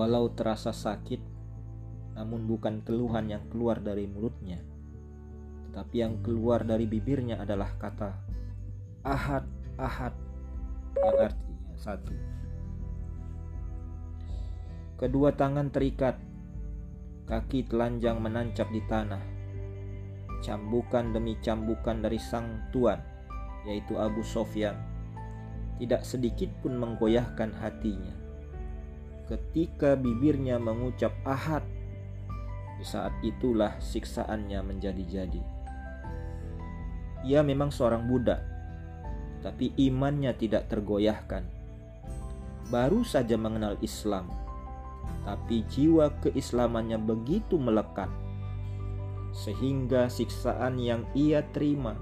walau terasa sakit, namun bukan keluhan yang keluar dari mulutnya, tetapi yang keluar dari bibirnya adalah kata ahad, ahad, yang artinya satu. Kedua tangan terikat, kaki telanjang menancap di tanah, cambukan demi cambukan dari sang tuan, yaitu Abu Sofyan, tidak sedikit pun menggoyahkan hatinya ketika bibirnya mengucap ahad. Di saat itulah siksaannya menjadi-jadi. Ia memang seorang budak, tapi imannya tidak tergoyahkan. Baru saja mengenal Islam, tapi jiwa keislamannya begitu melekat, sehingga siksaan yang ia terima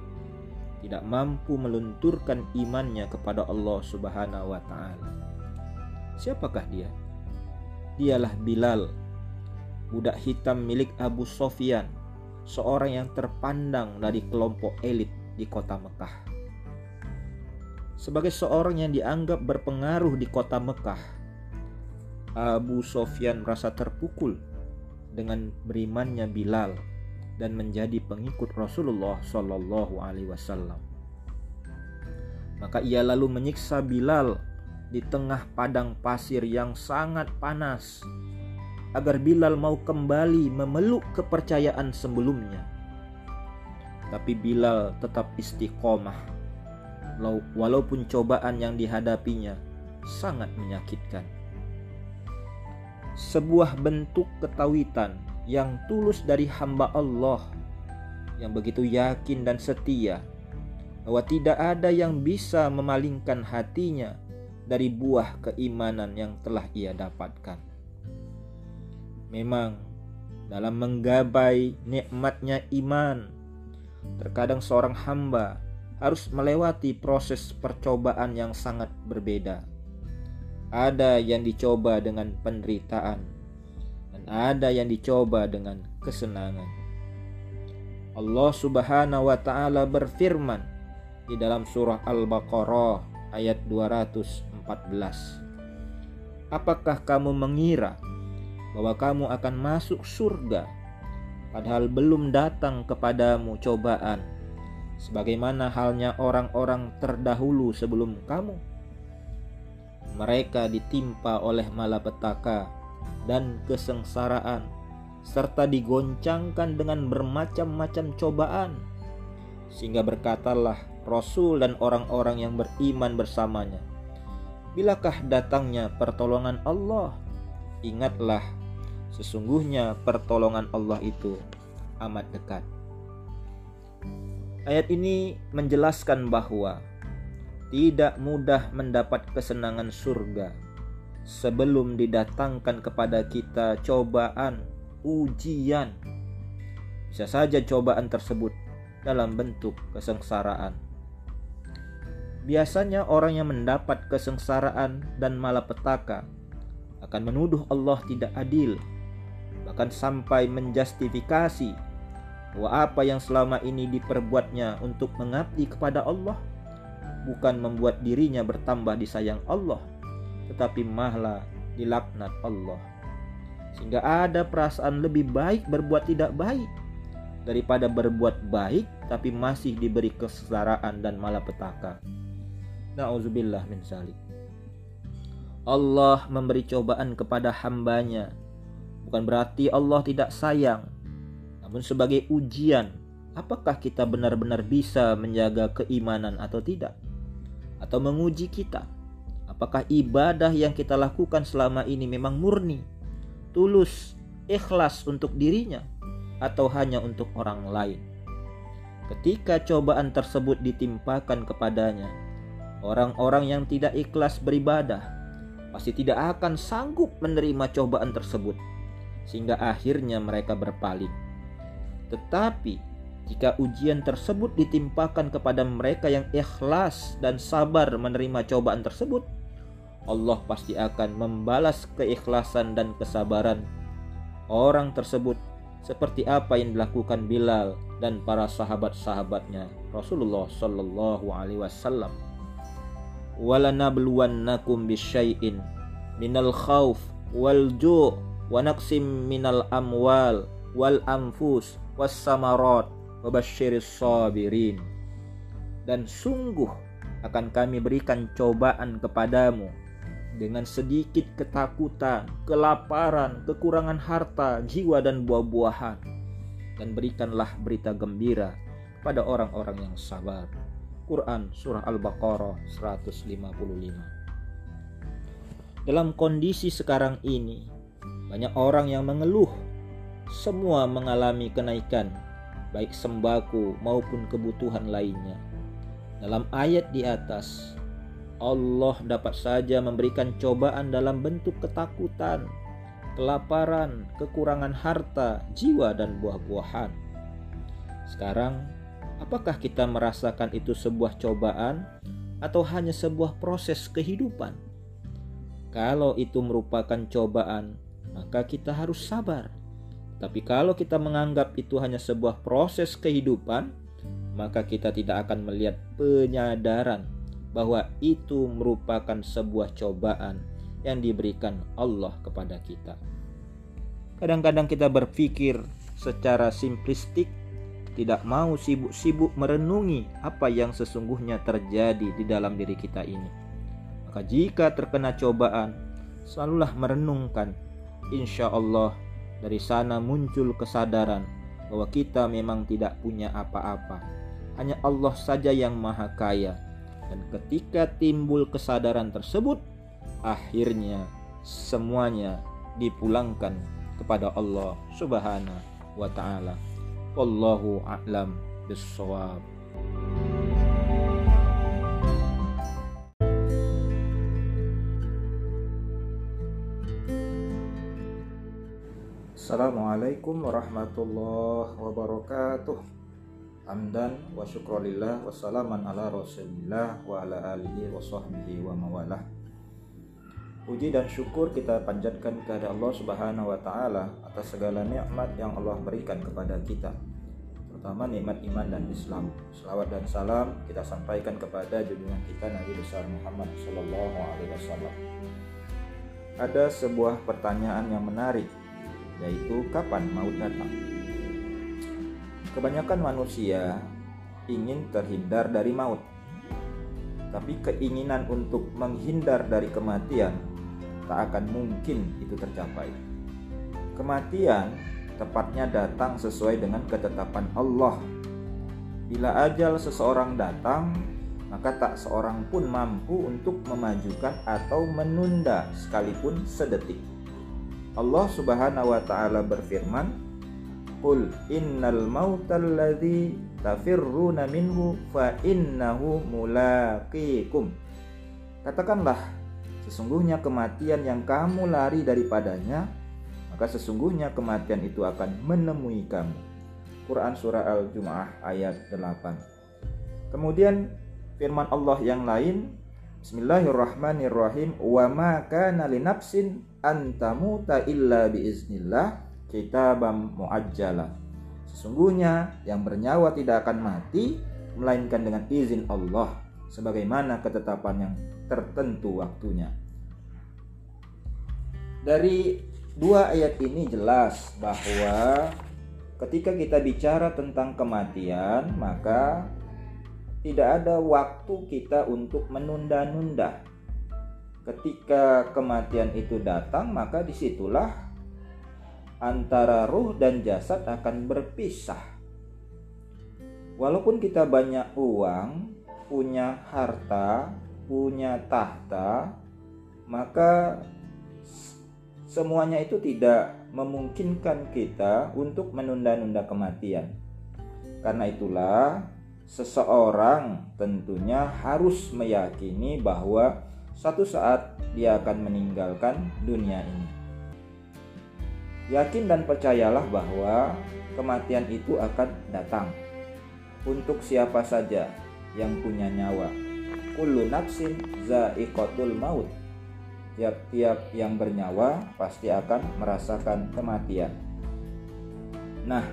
tidak mampu melunturkan imannya kepada Allah Subhanahu wa Ta'ala. Siapakah dia? Dialah Bilal, budak hitam milik Abu Sofyan, seorang yang terpandang dari kelompok elit di kota Mekah. Sebagai seorang yang dianggap berpengaruh di kota Mekah, Abu Sofyan merasa terpukul dengan berimannya Bilal dan menjadi pengikut Rasulullah Shallallahu Alaihi Wasallam. Maka ia lalu menyiksa Bilal di tengah padang pasir yang sangat panas agar Bilal mau kembali memeluk kepercayaan sebelumnya. Tapi Bilal tetap istiqomah walaupun cobaan yang dihadapinya sangat menyakitkan. Sebuah bentuk ketawitan yang tulus dari hamba Allah yang begitu yakin dan setia bahwa tidak ada yang bisa memalingkan hatinya dari buah keimanan yang telah ia dapatkan. Memang dalam menggapai nikmatnya iman, terkadang seorang hamba harus melewati proses percobaan yang sangat berbeda. Ada yang dicoba dengan penderitaan, dan ada yang dicoba dengan kesenangan. Allah Subhanahu wa Ta'ala berfirman di dalam surah Al-Baqarah ayat 214. Apakah kamu mengira bahwa kamu akan masuk surga padahal belum datang kepadamu cobaan sebagaimana halnya orang-orang terdahulu sebelum kamu? Mereka ditimpa oleh malapetaka dan kesengsaraan serta digoncangkan dengan bermacam-macam cobaan sehingga berkatalah Rasul dan orang-orang yang beriman bersamanya. Bilakah datangnya pertolongan Allah? Ingatlah, sesungguhnya pertolongan Allah itu amat dekat. Ayat ini menjelaskan bahwa tidak mudah mendapat kesenangan surga sebelum didatangkan kepada kita cobaan, ujian. Bisa saja cobaan tersebut dalam bentuk kesengsaraan Biasanya orang yang mendapat kesengsaraan dan malapetaka akan menuduh Allah tidak adil, bahkan sampai menjustifikasi bahwa apa yang selama ini diperbuatnya untuk mengabdi kepada Allah bukan membuat dirinya bertambah disayang Allah, tetapi malah dilaknat Allah. Sehingga ada perasaan lebih baik berbuat tidak baik daripada berbuat baik tapi masih diberi kesengsaraan dan malapetaka. Na'udzubillah min salik. Allah memberi cobaan kepada hambanya. Bukan berarti Allah tidak sayang. Namun sebagai ujian, apakah kita benar-benar bisa menjaga keimanan atau tidak? Atau menguji kita. Apakah ibadah yang kita lakukan selama ini memang murni, tulus, ikhlas untuk dirinya, atau hanya untuk orang lain? Ketika cobaan tersebut ditimpakan kepadanya, Orang-orang yang tidak ikhlas beribadah pasti tidak akan sanggup menerima cobaan tersebut, sehingga akhirnya mereka berpaling. Tetapi jika ujian tersebut ditimpakan kepada mereka yang ikhlas dan sabar menerima cobaan tersebut, Allah pasti akan membalas keikhlasan dan kesabaran orang tersebut seperti apa yang dilakukan Bilal dan para sahabat-sahabatnya Rasulullah Shallallahu Alaihi Wasallam walanabluwannakum bisyai'in minal khawf wal ju' wa naqsim minal amwal wal anfus was samarat wa basyiris sabirin dan sungguh akan kami berikan cobaan kepadamu dengan sedikit ketakutan, kelaparan, kekurangan harta, jiwa dan buah-buahan dan berikanlah berita gembira pada orang-orang yang sabar. Quran Surah Al-Baqarah 155 Dalam kondisi sekarang ini, banyak orang yang mengeluh. Semua mengalami kenaikan, baik sembako maupun kebutuhan lainnya. Dalam ayat di atas, Allah dapat saja memberikan cobaan dalam bentuk ketakutan, kelaparan, kekurangan harta, jiwa, dan buah-buahan. Sekarang, apakah kita merasakan itu sebuah cobaan atau hanya sebuah proses kehidupan? Kalau itu merupakan cobaan, maka kita harus sabar. Tapi kalau kita menganggap itu hanya sebuah proses kehidupan, maka kita tidak akan melihat penyadaran bahwa itu merupakan sebuah cobaan yang diberikan Allah kepada kita. Kadang-kadang kita berpikir secara simplistik tidak mau sibuk-sibuk merenungi apa yang sesungguhnya terjadi di dalam diri kita ini. Maka jika terkena cobaan, selalulah merenungkan. Insya Allah dari sana muncul kesadaran bahwa kita memang tidak punya apa-apa. Hanya Allah saja yang maha kaya. Dan ketika timbul kesadaran tersebut, akhirnya semuanya dipulangkan kepada Allah Subhanahu wa taala. Wallahu a'lam bissawab. Assalamualaikum warahmatullahi wabarakatuh. Hamdan wa syukrolillah wa salaman ala rasulillah wa ala alihi wa sahbihi wa mawalah. Puji dan syukur kita panjatkan kepada Allah Subhanahu wa taala atas segala nikmat yang Allah berikan kepada kita. Terutama nikmat iman dan Islam. Selawat dan salam kita sampaikan kepada junjungan kita Nabi besar Muhammad sallallahu alaihi wasallam. Ada sebuah pertanyaan yang menarik yaitu kapan maut datang? Kebanyakan manusia ingin terhindar dari maut. Tapi keinginan untuk menghindar dari kematian tak akan mungkin itu tercapai. Kematian tepatnya datang sesuai dengan ketetapan Allah. Bila ajal seseorang datang, maka tak seorang pun mampu untuk memajukan atau menunda sekalipun sedetik. Allah Subhanahu wa taala berfirman, "Qul innal mautal ladzi tafirruna minhu fa innahu mulaqikum." Katakanlah Sesungguhnya kematian yang kamu lari daripadanya, maka sesungguhnya kematian itu akan menemui kamu. Quran Surah Al-Jum'ah ayat 8 Kemudian firman Allah yang lain Bismillahirrahmanirrahim Wa ma kana linafsin antamuta illa biiznillah kitabam muajjala Sesungguhnya yang bernyawa tidak akan mati Melainkan dengan izin Allah Sebagaimana ketetapan yang tertentu waktunya. Dari dua ayat ini jelas bahwa ketika kita bicara tentang kematian, maka tidak ada waktu kita untuk menunda-nunda. Ketika kematian itu datang, maka di situlah antara ruh dan jasad akan berpisah. Walaupun kita banyak uang, punya harta, punya tahta, maka semuanya itu tidak memungkinkan kita untuk menunda-nunda kematian. Karena itulah seseorang tentunya harus meyakini bahwa satu saat dia akan meninggalkan dunia ini. Yakin dan percayalah bahwa kematian itu akan datang untuk siapa saja yang punya nyawa kullu nafsin maut. Tiap-tiap yang bernyawa pasti akan merasakan kematian. Nah,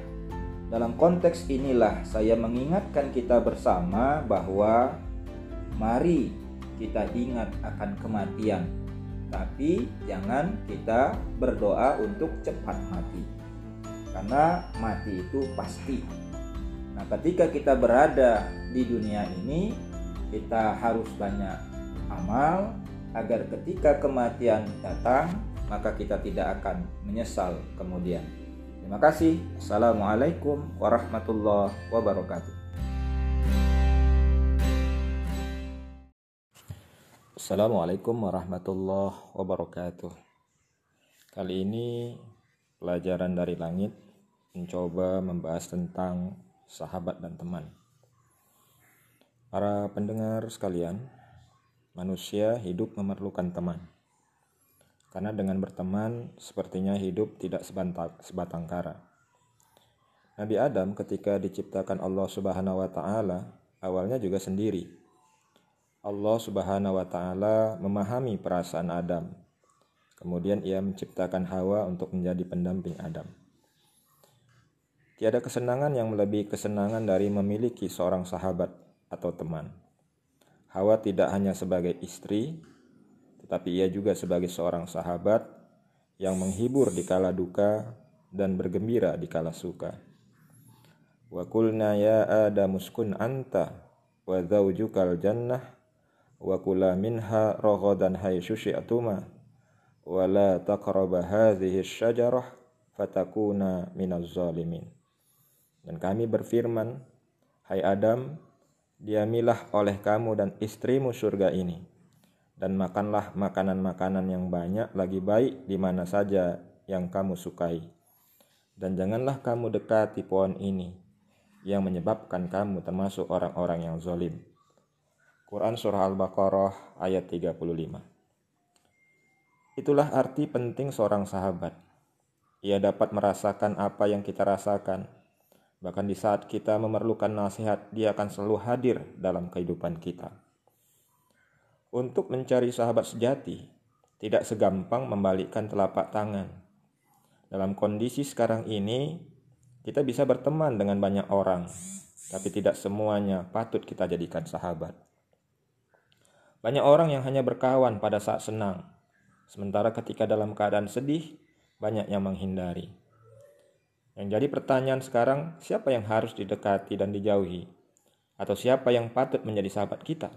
dalam konteks inilah saya mengingatkan kita bersama bahwa mari kita ingat akan kematian tapi jangan kita berdoa untuk cepat mati. Karena mati itu pasti. Nah, ketika kita berada di dunia ini, kita harus banyak amal agar ketika kematian datang, maka kita tidak akan menyesal kemudian. Terima kasih. Assalamualaikum warahmatullahi wabarakatuh. Assalamualaikum warahmatullahi wabarakatuh. Kali ini pelajaran dari langit mencoba membahas tentang sahabat dan teman. Para pendengar sekalian, manusia hidup memerlukan teman. Karena dengan berteman, sepertinya hidup tidak sebatang kara. Nabi Adam ketika diciptakan Allah Subhanahu wa taala, awalnya juga sendiri. Allah Subhanahu wa taala memahami perasaan Adam. Kemudian ia menciptakan Hawa untuk menjadi pendamping Adam. Tiada kesenangan yang melebihi kesenangan dari memiliki seorang sahabat atau teman. Hawa tidak hanya sebagai istri, tetapi ia juga sebagai seorang sahabat yang menghibur di kala duka dan bergembira di kala suka. Wa kulna ya Adam anta wa zawjukal jannah wa kula minha raghadan haitsu syi'tuma wa la taqraba hadhihi syajarah fatakuna minaz zalimin. Dan kami berfirman, Hai Adam, diamilah oleh kamu dan istrimu surga ini dan makanlah makanan-makanan yang banyak lagi baik di mana saja yang kamu sukai. Dan janganlah kamu dekati pohon ini yang menyebabkan kamu termasuk orang-orang yang zolim. Quran Surah Al-Baqarah ayat 35 Itulah arti penting seorang sahabat. Ia dapat merasakan apa yang kita rasakan. Bahkan di saat kita memerlukan nasihat, dia akan selalu hadir dalam kehidupan kita. Untuk mencari sahabat sejati, tidak segampang membalikkan telapak tangan. Dalam kondisi sekarang ini, kita bisa berteman dengan banyak orang, tapi tidak semuanya patut kita jadikan sahabat. Banyak orang yang hanya berkawan pada saat senang, sementara ketika dalam keadaan sedih, banyak yang menghindari. Yang jadi pertanyaan sekarang, siapa yang harus didekati dan dijauhi? Atau siapa yang patut menjadi sahabat kita?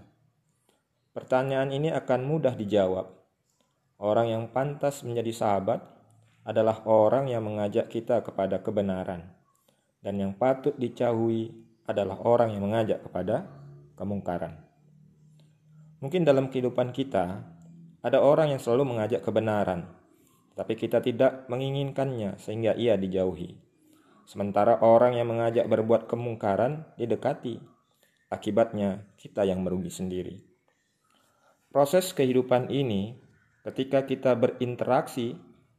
Pertanyaan ini akan mudah dijawab. Orang yang pantas menjadi sahabat adalah orang yang mengajak kita kepada kebenaran, dan yang patut dijauhi adalah orang yang mengajak kepada kemungkaran. Mungkin dalam kehidupan kita ada orang yang selalu mengajak kebenaran, tapi kita tidak menginginkannya sehingga ia dijauhi. Sementara orang yang mengajak berbuat kemungkaran didekati, akibatnya kita yang merugi sendiri. Proses kehidupan ini, ketika kita berinteraksi,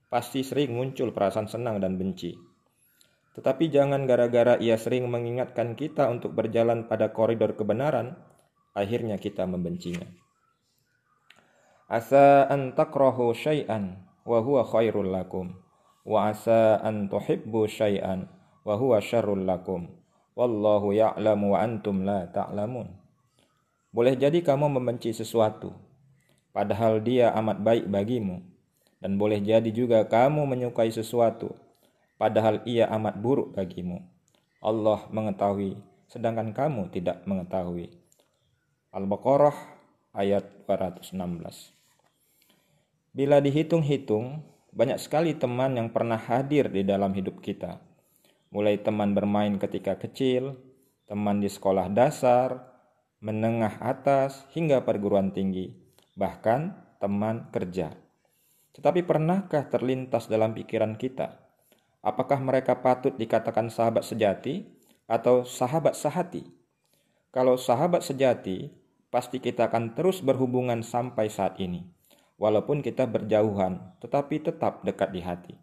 pasti sering muncul perasaan senang dan benci. Tetapi jangan gara-gara ia sering mengingatkan kita untuk berjalan pada koridor kebenaran, akhirnya kita membencinya. Asa an takrahu syai'an wa huwa khairul lakum wa asa an tuhibbu syai'an wa huwa syarrul lakum wallahu ya'lamu wa antum la ta'lamun. Boleh jadi kamu membenci sesuatu, padahal dia amat baik bagimu. Dan boleh jadi juga kamu menyukai sesuatu, padahal ia amat buruk bagimu. Allah mengetahui, sedangkan kamu tidak mengetahui. Al-Baqarah ayat 216 Bila dihitung-hitung, banyak sekali teman yang pernah hadir di dalam hidup kita. Mulai teman bermain ketika kecil, teman di sekolah dasar, menengah atas, hingga perguruan tinggi, bahkan teman kerja. Tetapi pernahkah terlintas dalam pikiran kita, apakah mereka patut dikatakan sahabat sejati atau sahabat sehati? Kalau sahabat sejati, pasti kita akan terus berhubungan sampai saat ini. Walaupun kita berjauhan, tetapi tetap dekat di hati.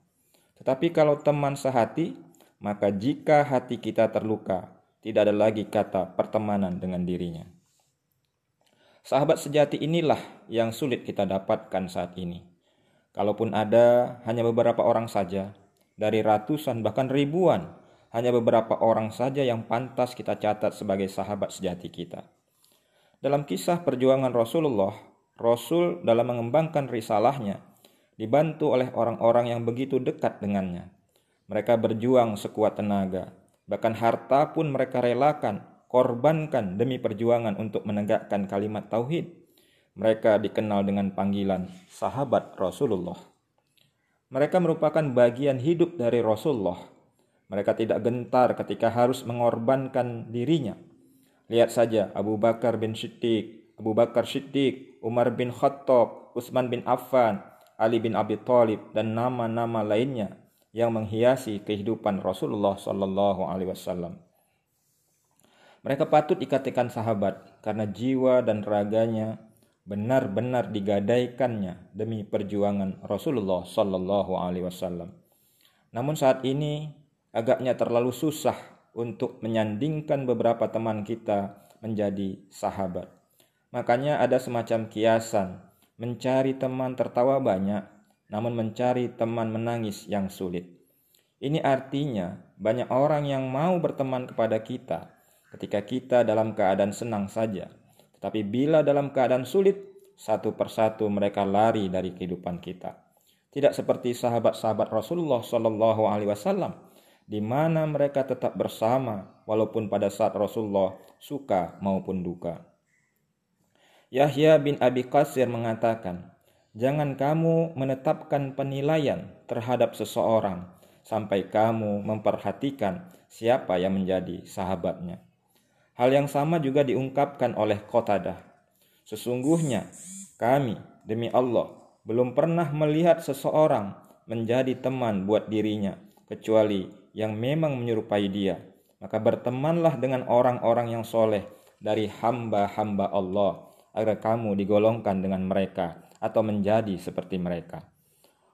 Tetapi kalau teman sehati, maka jika hati kita terluka, tidak ada lagi kata pertemanan dengan dirinya. Sahabat sejati inilah yang sulit kita dapatkan saat ini. Kalaupun ada, hanya beberapa orang saja, dari ratusan bahkan ribuan, hanya beberapa orang saja yang pantas kita catat sebagai sahabat sejati kita. Dalam kisah perjuangan Rasulullah, Rasul dalam mengembangkan risalahnya dibantu oleh orang-orang yang begitu dekat dengannya. Mereka berjuang sekuat tenaga, bahkan harta pun mereka relakan, korbankan demi perjuangan untuk menegakkan kalimat tauhid. Mereka dikenal dengan panggilan sahabat Rasulullah. Mereka merupakan bagian hidup dari Rasulullah. Mereka tidak gentar ketika harus mengorbankan dirinya. Lihat saja Abu Bakar bin Siddiq, Abu Bakar Siddiq, Umar bin Khattab, Utsman bin Affan, Ali bin Abi Thalib dan nama-nama lainnya yang menghiasi kehidupan Rasulullah Sallallahu Alaihi Wasallam. Mereka patut dikatakan sahabat karena jiwa dan raganya benar-benar digadaikannya demi perjuangan Rasulullah Sallallahu Alaihi Wasallam. Namun saat ini agaknya terlalu susah untuk menyandingkan beberapa teman kita menjadi sahabat. Makanya ada semacam kiasan mencari teman tertawa banyak namun mencari teman menangis yang sulit. Ini artinya banyak orang yang mau berteman kepada kita ketika kita dalam keadaan senang saja. Tetapi bila dalam keadaan sulit, satu persatu mereka lari dari kehidupan kita. Tidak seperti sahabat-sahabat Rasulullah Shallallahu Alaihi Wasallam, di mana mereka tetap bersama walaupun pada saat Rasulullah suka maupun duka. Yahya bin Abi Qasir mengatakan, Jangan kamu menetapkan penilaian terhadap seseorang sampai kamu memperhatikan siapa yang menjadi sahabatnya. Hal yang sama juga diungkapkan oleh Qatadah. Sesungguhnya kami demi Allah belum pernah melihat seseorang menjadi teman buat dirinya kecuali yang memang menyerupai dia. Maka bertemanlah dengan orang-orang yang soleh dari hamba-hamba Allah agar kamu digolongkan dengan mereka atau menjadi seperti mereka.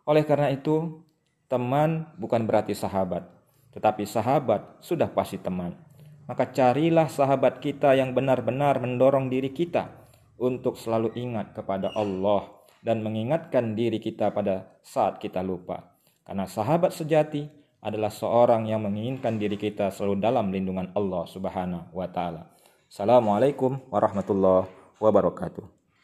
Oleh karena itu, teman bukan berarti sahabat, tetapi sahabat sudah pasti teman. Maka carilah sahabat kita yang benar-benar mendorong diri kita untuk selalu ingat kepada Allah dan mengingatkan diri kita pada saat kita lupa. Karena sahabat sejati adalah seorang yang menginginkan diri kita selalu dalam lindungan Allah Subhanahu wa taala. Assalamualaikum warahmatullahi wabarakatuh.